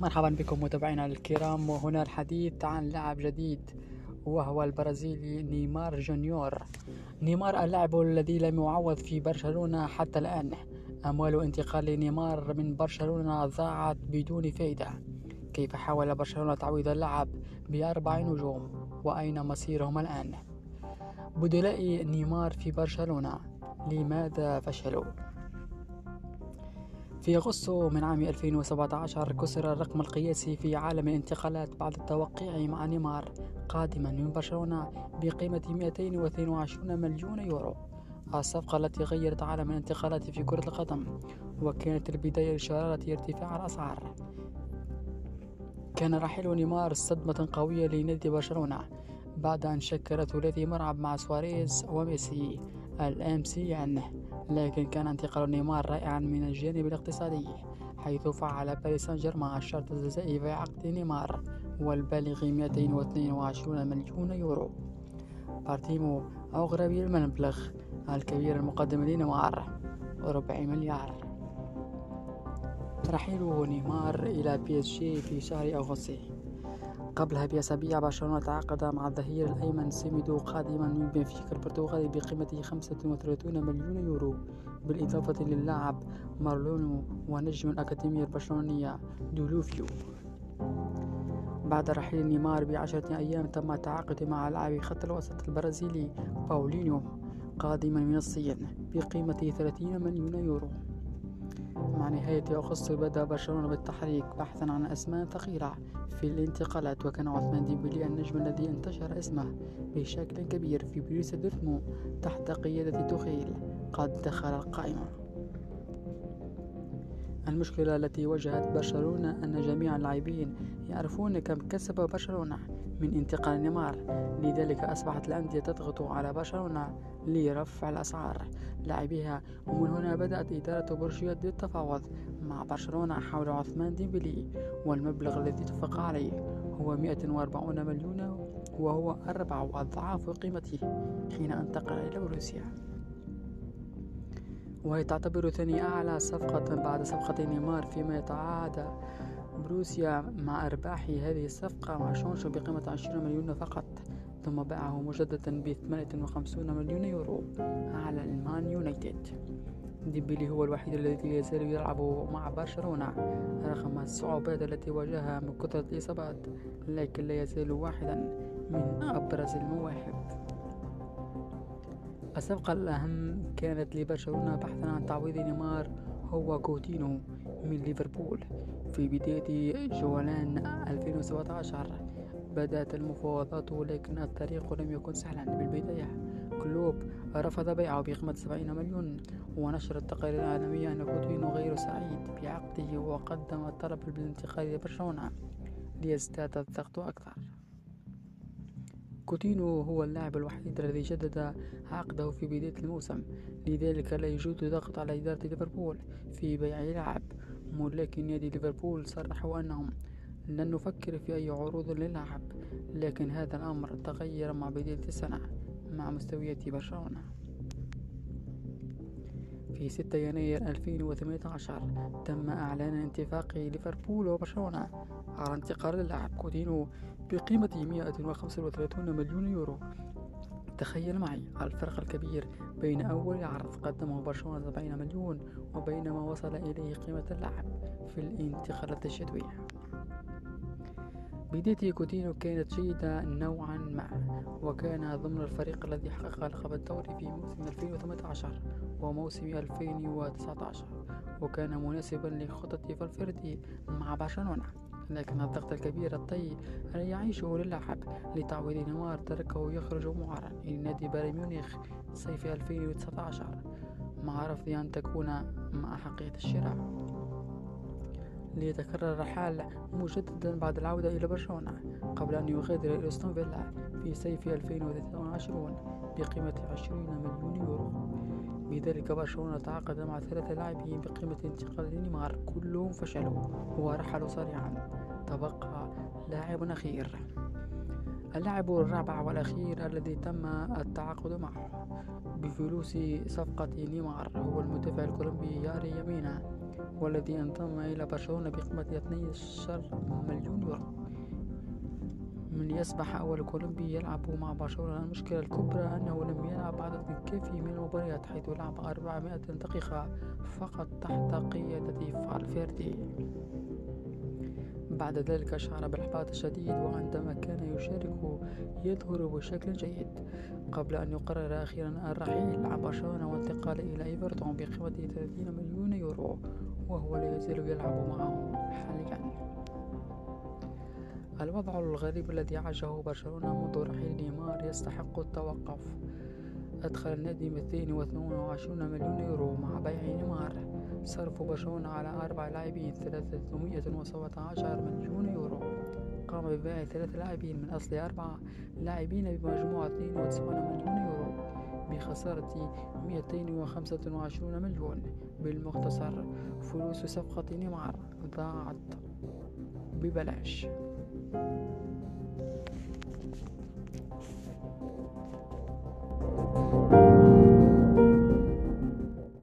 مرحبا بكم متابعينا الكرام. وهنا الحديث عن لاعب جديد وهو البرازيلي نيمار جونيور. نيمار اللاعب الذي لم يعوض في برشلونة حتى الآن. أموال انتقال نيمار من برشلونة ضاعت بدون فائدة كيف حاول برشلونة تعويض اللاعب بأربع نجوم؟ وأين مصيرهم الآن؟ بدلاء نيمار في برشلونة. لماذا فشلوا؟ في أغسطس من عام 2017 كسر الرقم القياسي في عالم الانتقالات بعد التوقيع مع نيمار قادما من برشلونة بقيمة 222 مليون يورو. الصفقة التي غيرت عالم الانتقالات في كرة القدم وكانت البداية لشرارة ارتفاع الأسعار. كان رحيل نيمار صدمة قوية لنادي برشلونة بعد أن شكل ثلاثي مرعب مع سواريز وميسي ال MSN لكن كان انتقال نيمار رائعا من الجانب الاقتصادي حيث فعل باريس سان جيرمان الشرط الجزائي في عقد نيمار والبالغ 222 مليون يورو. بارتوميو أغراه المبلغ الكبير المقدم لنيمار ربع مليار. رحيل نيمار إلى PSG في شهر أغسطس. قبلها بأسابيع برشلونة تعاقد مع الظهير الأيمن سيميدو قادما من بنفيكا البرتغالي بقيمة 35 مليون يورو بالإضافة للاعب مارلون ونجم الأكاديمية البرشلونية ديولوفيو. بعد رحيل نيمار بعشرة أيام تم التعاقد مع لاعب خط الوسط البرازيلي باولينيو قادما من الصين بقيمة 30 مليون يورو. مع نهاية أغسطس بدأ برشلونة بالتحرك بحثا عن أسماء ثقيلة في الانتقالات وكان عثمان ديمبيلي النجم الذي انتشر اسمه بشكل كبير في بوروسيا دورتموند تحت قيادة توخيل. قد دخل القائمة. المشكلة التي واجهت برشلونة أن جميع اللاعبين يعرفون كم كسب برشلونة من انتقال نيمار. لذلك أصبحت الأندية تضغط على برشلونة لرفع الأسعار. لاعبيها ومن هنا بدأت إدارة بوروسيا بالتفاوض مع برشلونة حول عثمان ديمبيلي والمبلغ الذي اتفق عليه هو 140 مليون وهو أربع أضعاف قيمته حين انتقل إلى بوروسيا. وهي تعتبر ثاني أعلى صفقة بعد صفقة نيمار فيما تعاقد بوروسيا مع أرباح هذه الصفقة مع سانشو بقيمة 20 مليون فقط ثم باعه مجددا ب 58 مليون يورو على المان يونايتد. ديمبيلي هو الوحيد الذي يزال يلعب مع برشلونة رغم الصعوبات التي واجهها من كثرة الإصابات لكن لا يزال واحدا من أبرز المواهب. الصفقة الأهم كانت لبرشلونة بحثا عن تعويض نيمار هو كوتينو. من ليفربول. في بداية جولان 2017 بدأت المفاوضات ولكن الطريق لم يكن سهلا. بالبداية كلوب رفض بيعه بقيمة 70 مليون ونشر التقارير العالمية أن كوتينو غير سعيد بعقده وقدم الطلب بالانتقال لبرشلونة ليزداد الضغط أكثر. كوتينو هو اللاعب الوحيد الذي جدد عقده في بداية الموسم. لذلك لا يوجد ضغط على إدارة ليفربول في بيع لاعب ملاك نادي ليفربول صرحوا أنهم لن نفكر في أي عروض للاعب لكن هذا الأمر تغير مع بداية السنة مع مستويات برشلونة. في 6 يناير 2018 تم إعلان اتفاق ليفربول وبرشلونة على انتقال اللاعب كوتينو بقيمة 135 مليون يورو. تخيل معي الفرق الكبير بين أول عرض قدمه برشلونة 70 مليون وبين ما وصل إليه قيمة اللاعب في الانتقالات الشتوية بداية كوتينو كانت جيدة نوعا ما وكان ضمن الفريق الذي حقق لقب الدوري في موسم 2018 وموسم 2019 وكان مناسبا لخطة فالفيردي مع برشلونة. لكن الضغط الكبير الذي يعيشه للاعب لتعويض نيمار تركه يخرج معارا. إلى نادي بايرن ميونخ صيف 2019 مع رفض أن تكون مع حقيقة الشراء. ليتكرر الرحال مجددا بعد العودة إلى برشلونة قبل أن يغادر إلى أستون فيلا في صيف 2023 بقيمة 20 مليون يورو. بذلك برشلونة تعاقد مع ثلاثة لاعبين بقيمة انتقال نيمار كلهم فشلوا ورحلوا سريعا تبقى لاعب أخير اللاعب الرابع والأخير الذي تم التعاقد معه بفلوس صفقة نيمار هو المدافع الكولومبي ياري مينا والذي انضم إلى برشلونة بقيمة 12 مليون يورو. من ليصبح أول كولومبي يلعب مع برشلونة. المشكلة الكبرى أنه لم يلعب عدد كافي من المباريات حيث لعب 400 دقيقة فقط تحت قيادة فالفيردي. بعد ذلك شعر بالإحباط الشديد وعندما كان يشارك يظهر بشكل جيد. قبل أن يقرر أخيرا الرحيل عن برشلونة والانتقال إلى إيفرتون بقيمة 30 مليون يورو وهو لا يزال يلعب معهم حاليا. الوضع الغريب الذي عاشه برشلونة منذ رحيل نيمار يستحق التوقف. أدخل النادي 222 مليون يورو مع بيع نيمار. صرف برشلونة على أربع لاعبين 317 مليون يورو. قام ببيع ثلاث لاعبين من أصل أربعة لاعبين بمجموع 92 مليون يورو بخسارة 225 مليون بالمختصر فلوس صفقة نيمار ضاعت ببلاش.